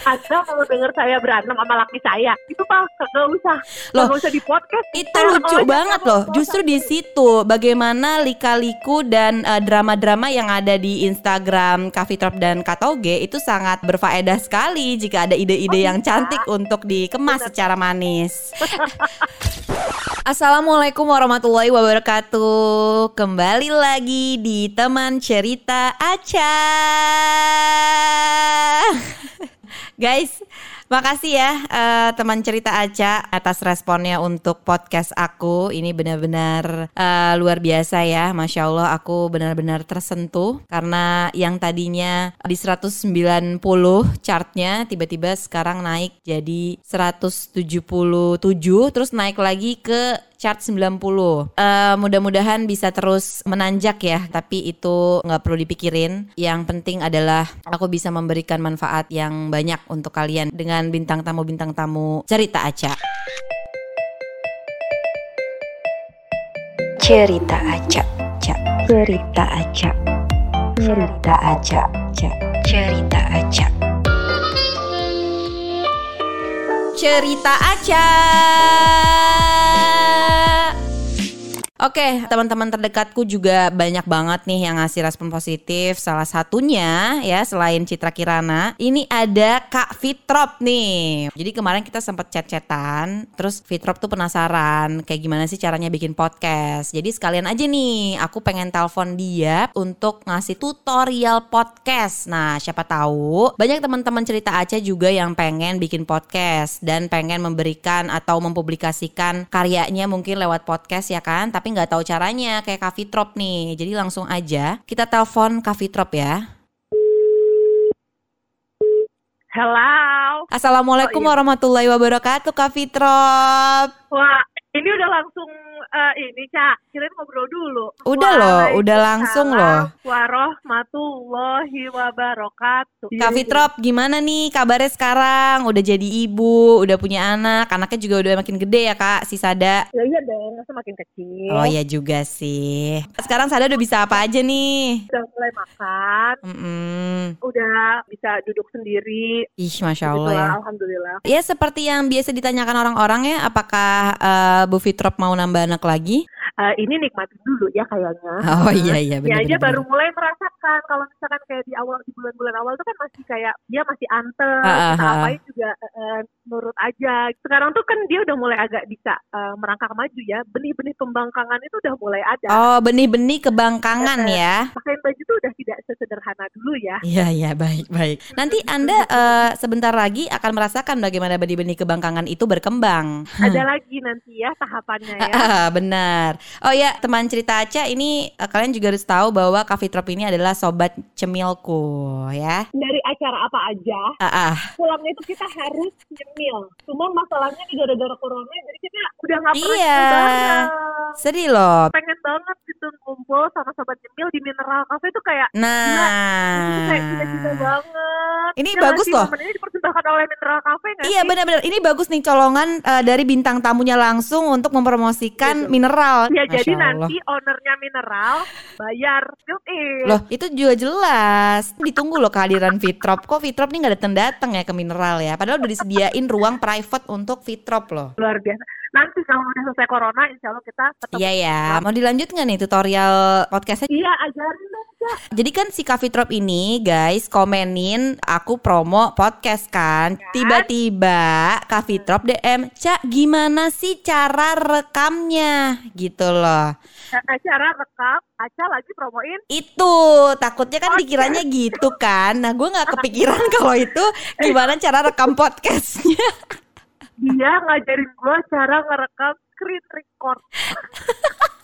Anda kalau dengar saya berantem sama laki saya, itu pak nggak usah, Loh, nggak usah di podcast. Itu Saya lucu banget loh. Justru di situ bagaimana lika-liku dan eh, drama-drama yang ada di Instagram Kavitrop dan Katoge itu sangat berfaedah sekali jika ada ide-ide Oh, yang bisa. cantik untuk dikemas secara manis. Assalamualaikum warahmatullahi wabarakatuh. Kembali lagi di teman cerita Aca. Guys, makasih ya eh, teman cerita Aca atas responnya untuk podcast aku. Ini benar-benar eh, luar biasa ya. Masya Allah aku benar-benar tersentuh karena yang tadinya di 190 chartnya tiba-tiba sekarang naik jadi 177 terus naik lagi ke chart 90. Eh, mudah-mudahan bisa terus menanjak ya, tapi itu nggak perlu dipikirin. Yang penting adalah aku bisa memberikan manfaat yang banyak untuk kalian dengan bintang tamu-bintang tamu cerita Aca. Cerita acak, cak. Cerita acak. Cerita acak, cak. Cerita acak. Cerita Aca. Oke, teman-teman terdekatku juga banyak banget nih yang ngasih respon positif. Salah satunya ya selain Citra Kirana, ini ada Kak Fitrop nih. Jadi kemarin kita sempat chat-chatan, terus Fitrop tuh penasaran kayak gimana sih caranya bikin podcast. Jadi sekalian aja nih, aku pengen telepon dia untuk ngasih tutorial podcast. Nah, siapa tahu banyak teman-teman cerita Aceh juga yang pengen bikin podcast dan pengen memberikan atau mempublikasikan karyanya mungkin lewat podcast ya kan, tapi nggak tahu caranya kayak Kavitrop nih. Jadi langsung aja kita telepon Kavitrop ya. Hello. Assalamualaikum Oh, iya. warahmatullahi wabarakatuh Kavitrop. Wah, ini udah langsung eh, ini Cak, kirain ngobrol dulu. Udah loh, udah langsung loh. Warahmatullahi wabarakatuh. Kak Fitrop gimana nih kabarnya sekarang? Udah jadi ibu, udah punya anak, anaknya juga udah makin gede ya kak, si Sada. Ya iya dong, masa makin kecil. Oh iya juga sih. Sekarang Sada udah bisa apa aja nih? Udah mulai makan, Mm-mm. udah bisa duduk sendiri. Ih, masya Allah Gitu ya. lah, Alhamdulillah. Ya seperti yang biasa ditanyakan orang-orang ya, apakah eh, Bu Fitrop mau nambah anak lagi? Eh, ini nikmatin dulu ya kayaknya. Oh iya iya benar. aja baru mulai merasakan kalau misalkan kayak di awal di bulan-bulan awal tuh kan masih kayak dia masih anteng, Ha, ha, kita ha. apain juga eh, nurut aja. Sekarang tuh kan dia udah mulai agak bisa eh, merangkak maju ya. Benih-benih pembangkangan itu udah mulai ada. Oh benih-benih kebangkangan ya. Pakaian baju tuh udah tidak sesederhana dulu ya. Iya iya baik baik. Nanti anda eh, sebentar lagi akan merasakan bagaimana benih-benih kebangkangan itu berkembang. Ada lagi nanti ya tahapannya ya. Ah, benar. Oh ya, teman cerita Aca ini eh, kalian juga harus tahu bahwa Kavitrop ini adalah sobat cemilku ya. Dari acara apa aja, Ah, ah. pulangnya itu kita harus nyemil. Cuma masalahnya nih gara-gara corona jadi kita udah nggak pernah Iya. bareng. Sedih loh. pengen banget gitu ngumpul sama sobat nyemil di Mineral Cafe itu kayak itu kayak cita-cita Nah. banget. Ini Ya bagus loh. Ini dipersembahkan oleh Mineral Cafe nggak Iya benar-benar ini bagus nih colongan eh, dari bintang tamunya langsung untuk mempromosikan Gitu. mineral. Ya Masya jadi Allah. nanti ownernya Mineral bayar Yoi. Loh itu juga jelas Ditunggu loh kehadiran Fitrop Kok Fitrop nih gak datang-datang ya ke mineral ya Padahal udah disediain ruang private untuk Fitrop loh luar biasa. Nanti kalau udah selesai corona, insya Allah kita ketemu. Iya ya Mau dilanjut gak nih tutorial podcastnya Iya, ajarin. Jadi kan si Kavitrop ini guys komenin aku promo podcast kan. Tiba-tiba Kavitrop DM Cak gimana sih cara rekamnya? Gitu loh. Dan acara rekam, Aca lagi promoin. Itu takutnya kan dikiranya gitu kan. Nah gue gak kepikiran kalau itu gimana cara rekam podcastnya. Dia ngajarin gua cara ngerekam screen record.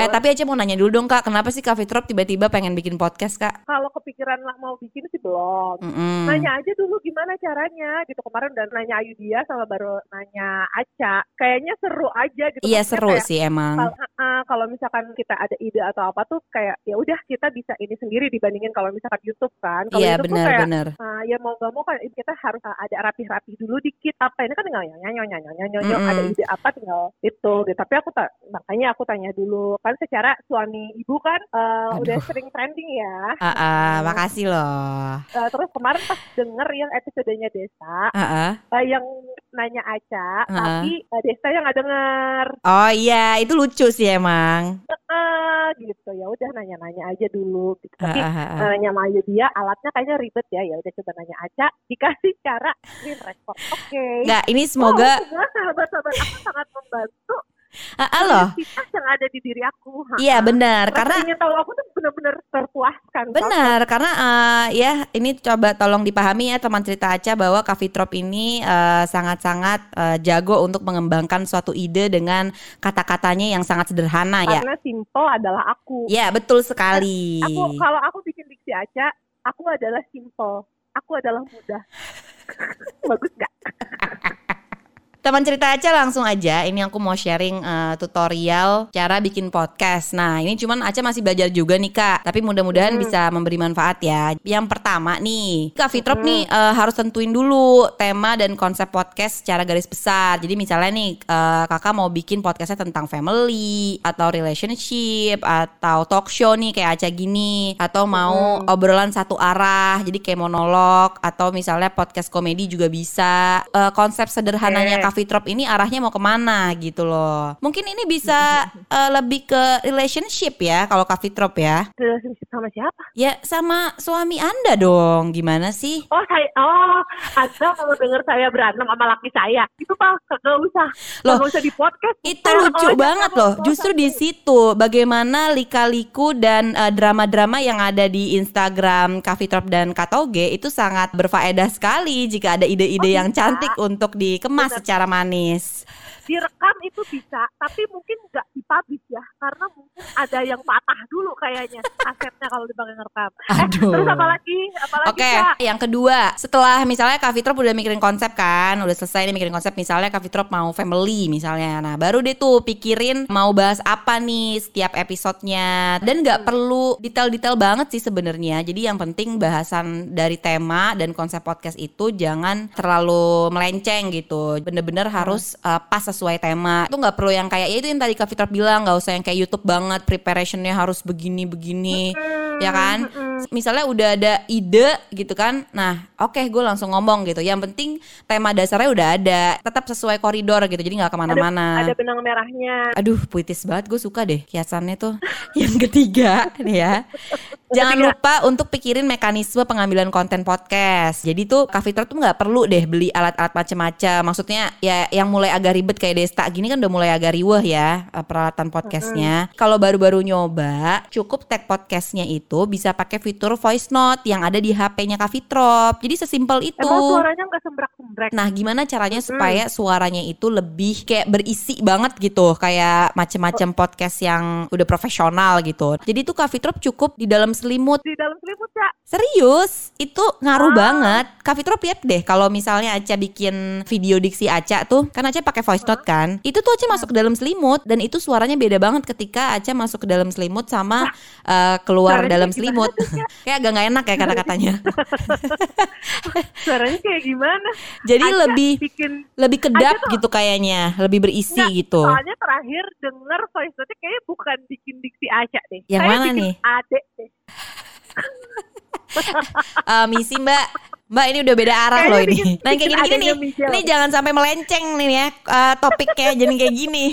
Eh tapi aja mau nanya dulu dong kak Kenapa sih Kak Fitrop tiba-tiba pengen bikin podcast kak? Kalau kepikiran lah mau bikin sih belum. Mm-mm. nanya aja dulu gimana caranya gitu kemarin udah nanya Ayu dia sama baru nanya Aca kayaknya seru aja gitu Iya Maksudnya seru kayak, sih emang Kalau, uh, kalau misalkan kita ada ide atau apa tuh kayak ya udah kita bisa ini sendiri dibandingin kalau misalkan YouTube kan kalau Iya YouTube tuh kayak uh, ya mau gak mau kan kita harus ada rapi-rapi dulu dikit apa ini kan tinggal nyanyi nyanyi nyanyi nyanyi Mm-mm. ada ide apa tinggal itu gitu tapi aku tak makanya aku tanya dulu kan secara suami ibu kan eh, Aduh. udah sering trending ya Ah, ah, makasih loh. Eh, terus kemarin pas denger yang episodenya Desa Ah, ah. eh, yang nanya Aca Heeh. tapi eh, Desa yang nggak denger Oh iya, itu lucu sih emang. Eh, gitu ya udah nanya-nanya aja dulu gitu. Tapi ah. nanya sama dia alatnya kayaknya ribet ya ya udah coba nanya Aca dikasih cara screen record oke Nggak, ini semoga oh, semua sahabat-sahabat aku sangat membantu ah, ah, loh. yang ada di diri aku Ha. Iya benar, karena ingin tahu aku tuh benar-benar terpuaskan Benar, karena eh, ya ini coba tolong dipahami ya teman cerita Aca bahwa Kafitrop ini eh, sangat-sangat eh, jago untuk mengembangkan suatu ide dengan kata-katanya yang sangat sederhana ya. karena simple adalah aku Ya, betul sekali. aku kalau aku bikin diksi Aca aku adalah simple aku adalah mudah bagus gak Teman cerita Aca langsung aja, ini aku mau sharing eh, tutorial cara bikin podcast. Nah, ini cuman Aca masih belajar juga nih Kak, tapi mudah-mudahan Hmm. bisa memberi manfaat ya. Yang pertama nih, Kak Fitrop Hmm. nih eh, harus tentuin dulu tema dan konsep podcast secara garis besar. Jadi misalnya nih, eh, Kakak mau bikin podcastnya tentang family atau relationship atau talk show nih kayak Aca gini, atau mau Hmm. obrolan satu arah, jadi kayak monolog atau misalnya podcast komedi juga bisa. Eh, konsep sederhananya. Coffee Drop ini arahnya mau ke mana gitu loh. Mungkin ini bisa eh, lebih ke relationship ya kalau Drop ya. relationship sama siapa Ya sama suami Anda dong. Gimana sih? Oh saya, oh Anda kalau dengar saya berantem sama laki saya, itu pak kagak usah, Loh, kagak usah di podcast. Itu lucu kalau aja banget kamu loh. nggak Justru di situ bagaimana lika-liku dan eh, drama-drama yang ada di Instagram Drop dan Katoge itu sangat berfaedah sekali jika ada ide-ide Oh, yang bisa. cantik untuk dikemas secara manis. direkam itu bisa, tapi mungkin nggak dipublish ya, karena mungkin ada yang patah dulu kayaknya kasetnya kalau dipakai ngerekam. Aduh. Terus apa lagi? Apa lagi Oke, Kak? yang kedua, setelah misalnya Kak Fitrop udah mikirin konsep kan, udah selesai nih mikirin konsep misalnya Kak Fitrop mau family misalnya. Nah, baru deh tuh pikirin mau bahas apa nih setiap episodenya. Dan nggak perlu detail-detail banget sih sebenarnya. Jadi yang penting bahasan dari tema dan konsep podcast itu jangan terlalu melenceng gitu. Bener-bener harus uh, pas sesuai tema. Itu nggak perlu yang kayak ya itu yang tadi Kak Fitrop bilang, nggak usah yang kayak YouTube banget, preparationnya harus begini-begini ya kan? misalnya udah ada ide gitu kan nah oke gue langsung ngomong gitu. Yang penting tema dasarnya udah ada tetap sesuai koridor gitu jadi nggak Ada, ke mana-mana. ada benang merahnya. aduh puitis banget gue suka deh kiasannya tuh. Yang ketiga nih ya jangan Ketiga. lupa untuk pikirin mekanisme pengambilan konten podcast. Jadi tuh Kak Fitra tuh nggak perlu deh beli alat-alat macam-macam maksudnya ya yang mulai agak ribet kayak Desta gini kan udah mulai agak riweh ya eh, peralatan podcastnya. Kalau baru-baru nyoba cukup tag podcastnya itu bisa pakai fitur voice note yang ada di HP-nya Kak Fitrop jadi sesimpel itu. Emang suaranya nggak sembrak-sembrek. Nah, gimana caranya supaya suaranya itu lebih kayak berisi banget gitu, kayak macem-macem podcast yang udah profesional gitu. Jadi tuh Drop cukup di dalam selimut. Di dalam selimut ya. Serius, itu ngaruh Ah. banget. Coffee Drop lihat deh kalau misalnya Aca bikin video diksi Aca tuh, kan Aca pakai voice note kan. Itu tuh Aca masuk ke dalam selimut dan itu suaranya beda banget ketika Aca masuk ke dalam selimut sama eh, keluar dalam selimut. kayak agak nggak enak ya kata-katanya. Suaranya kayak gimana? Jadi Aca lebih bikin lebih kedap tuh- gitu kayaknya, lebih berisi Nggak, gitu. Soalnya terakhir denger voice note kayaknya bukan bikin diksi Aca deh. Yang Kayak mana bikin nih? Adek deh. Eh, misi Mbak, Mbak ini udah beda arah Kayaknya loh ini. bikin- Nah kayak gini-gini nih, ini jangan sampai melenceng nih ya eh, topiknya jadi kayak gini.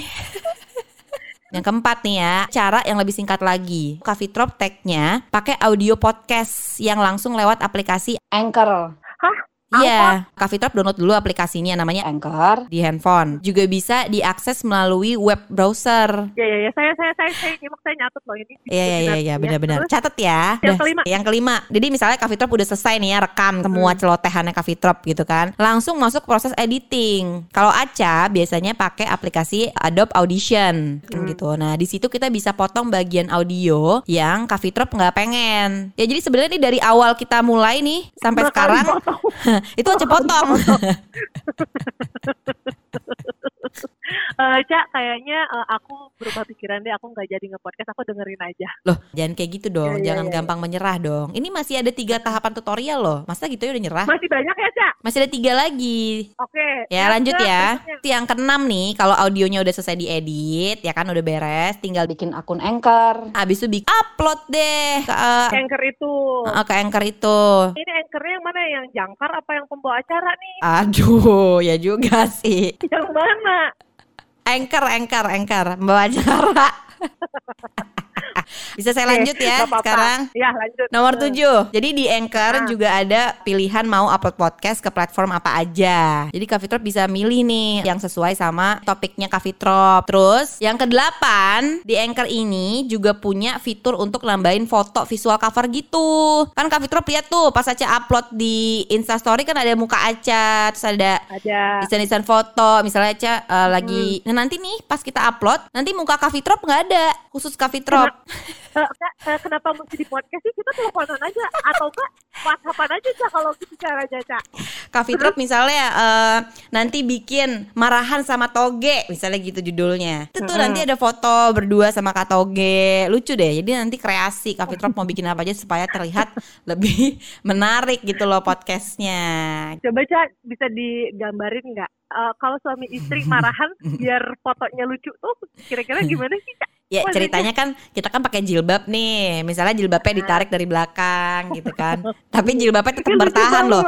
Yang keempat nih ya, cara yang lebih singkat lagi. Coffee Drop tag-nya pakai audio podcast yang langsung lewat aplikasi Anchor. Hah? Iya, Coffee Drop download dulu aplikasinya namanya Anchor. di handphone. Juga bisa diakses melalui web browser. Ya ya ya, saya saya saya saya nyimak saya nyatet loh ini. Iya iya iya iya benar-benar. Terus, Catat ya. Yang Udah, kelima. Yang kelima. Jadi misalnya Coffee Drop udah selesai nih ya rekam semua celotehannya Coffee Drop gitu kan. Langsung masuk proses editing. Kalau Aca biasanya pakai aplikasi Adobe Audition kan gitu. Nah, di situ kita bisa potong bagian audio yang Coffee Drop nggak pengen. Ya jadi sebenarnya nih dari awal kita mulai nih sampai Berapa kali sekarang potong? itu aja potong. Eh, Cak, kayaknya eh, aku berubah pikiran deh. Aku nggak jadi nge-podcast, aku dengerin aja. Loh, jangan kayak gitu dong. Iya, jangan iya. gampang menyerah dong. Ini masih ada tiga tahapan tutorial loh. Masa gitu ya udah nyerah? Masih banyak ya, Cak? Masih ada tiga lagi. Oke. Ya lanjut ya. berikutnya. Yang keenam nih, kalau audionya udah selesai diedit, ya kan udah beres, tinggal bikin akun Anchor. Habis itu bikin upload deh ke, eh, Anchor itu. eh, ke Anchor itu. Ini anchornya yang mana? Yang jangkar apa yang pembawa acara nih? Aduh, ya juga sih. Yang mana? Anchor, Anchor, Anchor, membawa acara. Bisa saya lanjut ya apa-apa. sekarang. Ya, lanjut. Nomor Eh, 7 Jadi di Anchor Ah. juga ada pilihan mau upload podcast ke platform apa aja Jadi Kak Fitrop bisa milih nih Yang sesuai sama topiknya Kak Fitrop Terus yang kedelapan Di Anchor ini juga punya fitur untuk nambahin foto visual cover gitu Kan Kak Fitrop lihat tuh Pas Aca upload di Instastory kan ada muka Aca Terus ada Ada. desain-desain foto misalnya Aca eh, lagi nah nanti nih pas kita upload nanti muka Kak Fitrop nggak ada khusus Kak Fitrop Eh, Kak, eh, kenapa mesti di podcast sih? Kita teleponan aja. Atau enggak, whatsappan aja, Cak, kalau gitu caranya, Cak. Kak Fitrop misalnya eh, nanti bikin marahan sama Toge misalnya gitu judulnya. Itu tuh nanti ada foto berdua sama Kak Toge. Lucu deh. Jadi nanti kreasi Kak Fitrop mau bikin apa aja supaya terlihat lebih menarik gitu loh podcastnya. Coba, Cak, bisa digambarin nggak? Eh, kalau suami istri marahan biar fotonya lucu tuh kira-kira gimana sih, Cak? Ya ceritanya kan kita kan pakai jilbab nih. Misalnya jilbabnya ditarik dari belakang gitu kan. Tapi jilbabnya tetap Lucu bertahan loh.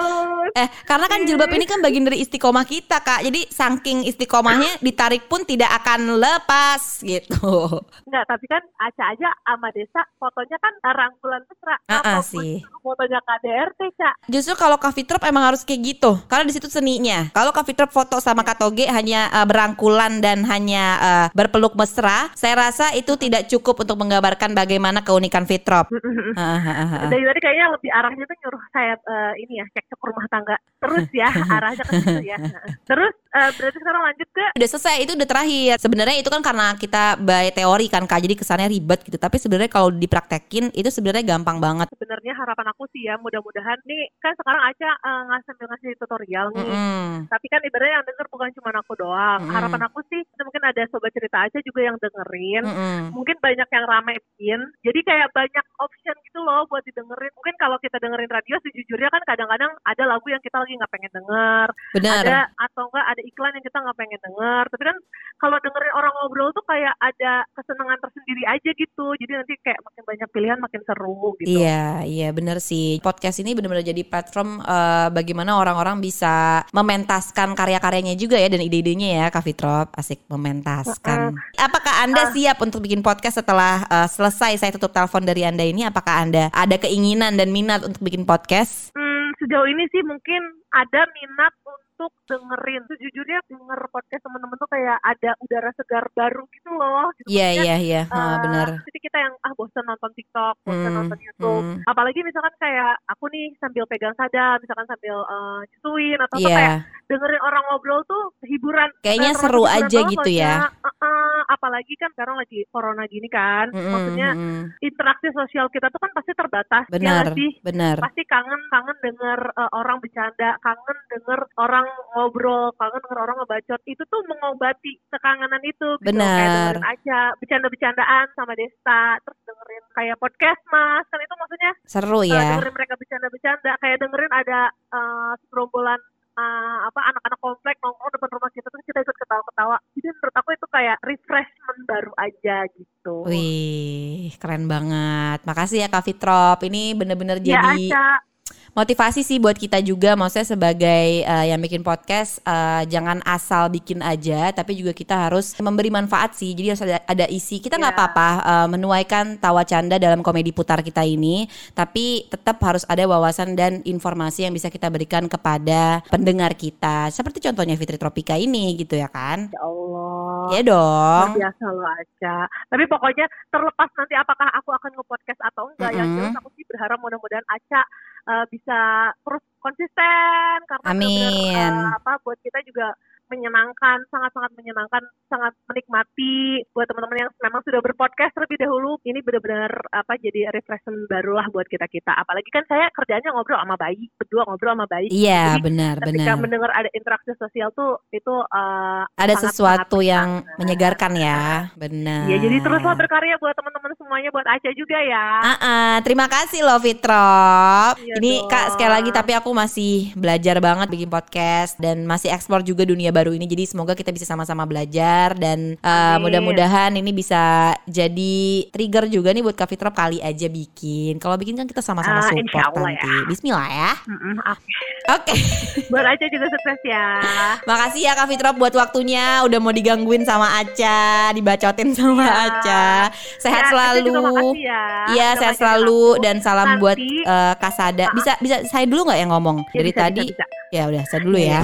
Eh, karena kan jilbab ini kan bagian dari istiqomah kita, Kak. Jadi saking istiqomahnya ditarik pun tidak akan lepas gitu. Enggak, tapi kan Aca aja sama Desa fotonya kan rangkulan mesra. Ah, ah, Apa pun sih. Fotonya KDRT, Cak. Justru kalau Kak Fitrop emang harus kayak gitu. Karena di situ seninya. Kalau Kak Fitrop foto sama Kak Toge hanya eh, berangkulan dan hanya eh, berpeluk mesra, saya rasa itu tidak cukup untuk menggambarkan bagaimana keunikan Fitrop. Hahaha. Dari tadi kayaknya lebih arahnya tuh nyuruh saya eh, ini ya cek cek rumah tangga இருக்காங்க terus ya arahnya ke situ ya. Terus eh, berarti sekarang lanjut ke udah selesai itu udah terakhir sebenarnya itu kan karena kita by teori kan kak jadi kesannya ribet gitu tapi sebenarnya kalau dipraktekin itu sebenarnya gampang banget sebenarnya harapan aku sih ya mudah-mudahan nih kan sekarang Aca eh, ngasih sambil ngasih tutorial nih. Mm-mm. Tapi kan ibaratnya yang denger bukan cuma aku doang. Mm-mm. Harapan aku sih mungkin ada sobat cerita aja juga yang dengerin. Mm-mm. Mungkin banyak yang ramein. Jadi kayak banyak option gitu loh buat didengerin. Mungkin kalau kita dengerin radio sejujurnya kan kadang-kadang ada lagu yang kita lagi nggak pengen denger. benar Ada atau enggak ada iklan yang kita nggak pengen denger. Tapi kan kalau dengerin orang ngobrol tuh kayak ada kesenangan tersendiri aja gitu. Jadi nanti kayak makin banyak pilihan makin seru gitu. Iya, iya bener sih. Podcast ini benar-benar jadi platform eh, bagaimana orang-orang bisa mementaskan karya-karyanya juga ya dan ide-idenya ya, Kak Fitrop. Asik mementaskan. Apakah Anda siap untuk bikin podcast setelah eh, selesai saya tutup telepon dari Anda ini? Apakah Anda ada keinginan dan minat untuk bikin podcast? Hmm, sejauh ini sih mungkin ada minat untuk dengerin. Sejujurnya denger podcast teman-teman tuh kayak ada udara segar baru gitu loh. Gitu. Iya, iya, iya. Eh, benar. Jadi kita yang ah bosan nonton TikTok, bosan Hmm, nonton YouTube. hmm. Apalagi misalkan kayak aku nih sambil pegang sadar, misalkan sambil eh, nyusuin atau apa Iya. kayak dengerin orang ngobrol tuh hiburan. Kayaknya eh, seru hiburan aja gitu ya. Eh, eh, apalagi kan sekarang lagi corona gini kan. Mm-mm, Maksudnya mm-mm. interaksi sosial kita tuh kan pasti terbatas. ya Benar, nggak sih? benar. pasti kangen kangen denger uh, orang bercanda kangen denger orang ngobrol kangen denger orang ngebacot itu tuh mengobati kekangenan itu gitu. Benar. kayak dengerin aja bercanda-bercandaan sama Desta terus dengerin kayak podcast mas kan itu maksudnya Seru uh, ya. dengerin mereka bercanda-bercanda kayak dengerin ada uh, gerombolan uh, apa anak-anak komplek nongkrong depan rumah kita terus kita ikut ketawa-ketawa jadi menurut aku itu kayak refreshment baru aja gitu Wih, keren banget. Makasih ya Kak Fitrop. Ini bener-bener ya jadi Aca motivasi sih buat kita juga maksudnya sebagai eh, yang bikin podcast eh, jangan asal bikin aja tapi juga kita harus memberi manfaat sih jadi harus ada, ada isi kita nggak Iya. apa-apa eh, menuaikan tawa canda dalam komedi putar kita ini tapi tetap harus ada wawasan dan informasi yang bisa kita berikan kepada pendengar kita seperti contohnya Fitri Tropika ini gitu ya kan ya Allah ya dong biasa lo aja. Tapi pokoknya terlepas nanti apakah aku akan nge-podcast atau enggak, yang Mm-mm. jelas aku sih berharap mudah-mudahan Aca uh, bisa terus konsisten karena Amin. benar-benar, uh, apa buat kita juga menyenangkan, sangat-sangat menyenangkan, sangat menikmati buat teman-teman yang memang sudah berpodcast terlebih dahulu. Ini benar-benar apa jadi refreshment baru lah buat kita kita. Apalagi kan saya kerjanya ngobrol sama bayi, berdua ngobrol sama bayi. Iya, Jadi, benar, Ketika benar. mendengar ada interaksi sosial tuh itu uh, Ada sesuatu yang menyenangkan. menyegarkan ya, benar. Ya jadi teruslah berkarya buat teman-teman semuanya, buat Aca juga ya. Ah, ah, terima kasih loh Fitrop. Iya ini dong. Kak sekali lagi tapi aku masih belajar banget bikin podcast dan masih eksplor juga dunia baru ini. Jadi semoga kita bisa sama-sama belajar dan uh, mudah-mudahan ini bisa jadi trigger juga nih buat Kak Fitrop kali aja bikin. Kalau bikin kan kita sama-sama Ah, support insya Allah nanti. Bismillah ya. Mm-mm, oke. Oke. Buat Aca juga sukses ya. Makasih ya Kak Fitrop buat waktunya udah mau digangguin sama Aca, dibacotin sama Ya. Aca. Sehat Ya, selalu. makasih ya. Iya, Udah sehat selalu aku. dan salam Nanti- buat eh, Kasada. Bisa bisa saya dulu nggak yang ngomong Ya, dari bisa, tadi? bisa, bisa. Ya udah, saya dulu ya.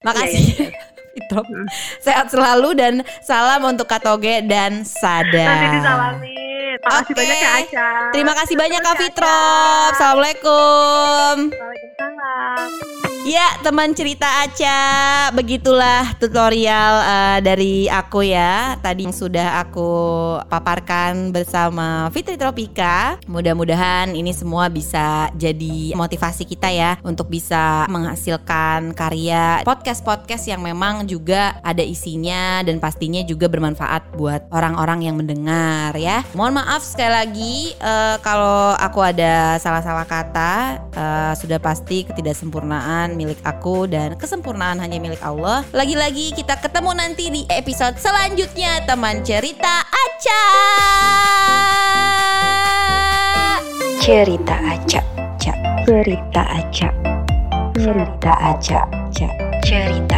Makasih. Iya, Fitrop. Sehat selalu dan salam untuk Katoge dan Sada. Nanti disalamin. Makasih Oke. banyak ya Aca. Terima kasih banyak Kak. Aca. Assalamualaikum. Waalaikumsalam. Ya teman cerita Aca. Begitulah tutorial eh, dari aku ya. Tadi yang sudah aku paparkan bersama Fitri Tropika. Mudah-mudahan ini semua bisa jadi motivasi kita ya Untuk bisa menghasilkan karya podcast-podcast yang memang juga ada isinya Dan pastinya juga bermanfaat buat orang-orang yang mendengar ya. Mohon maaf sekali lagi eh, kalau aku ada salah-salah kata eh, Sudah pasti ketidaksempurnaan milik aku dan kesempurnaan hanya milik Allah. Lagi-lagi kita ketemu nanti di episode selanjutnya teman cerita Aca. Cerita cak. Cerita acak. Cerita cak. Cerita.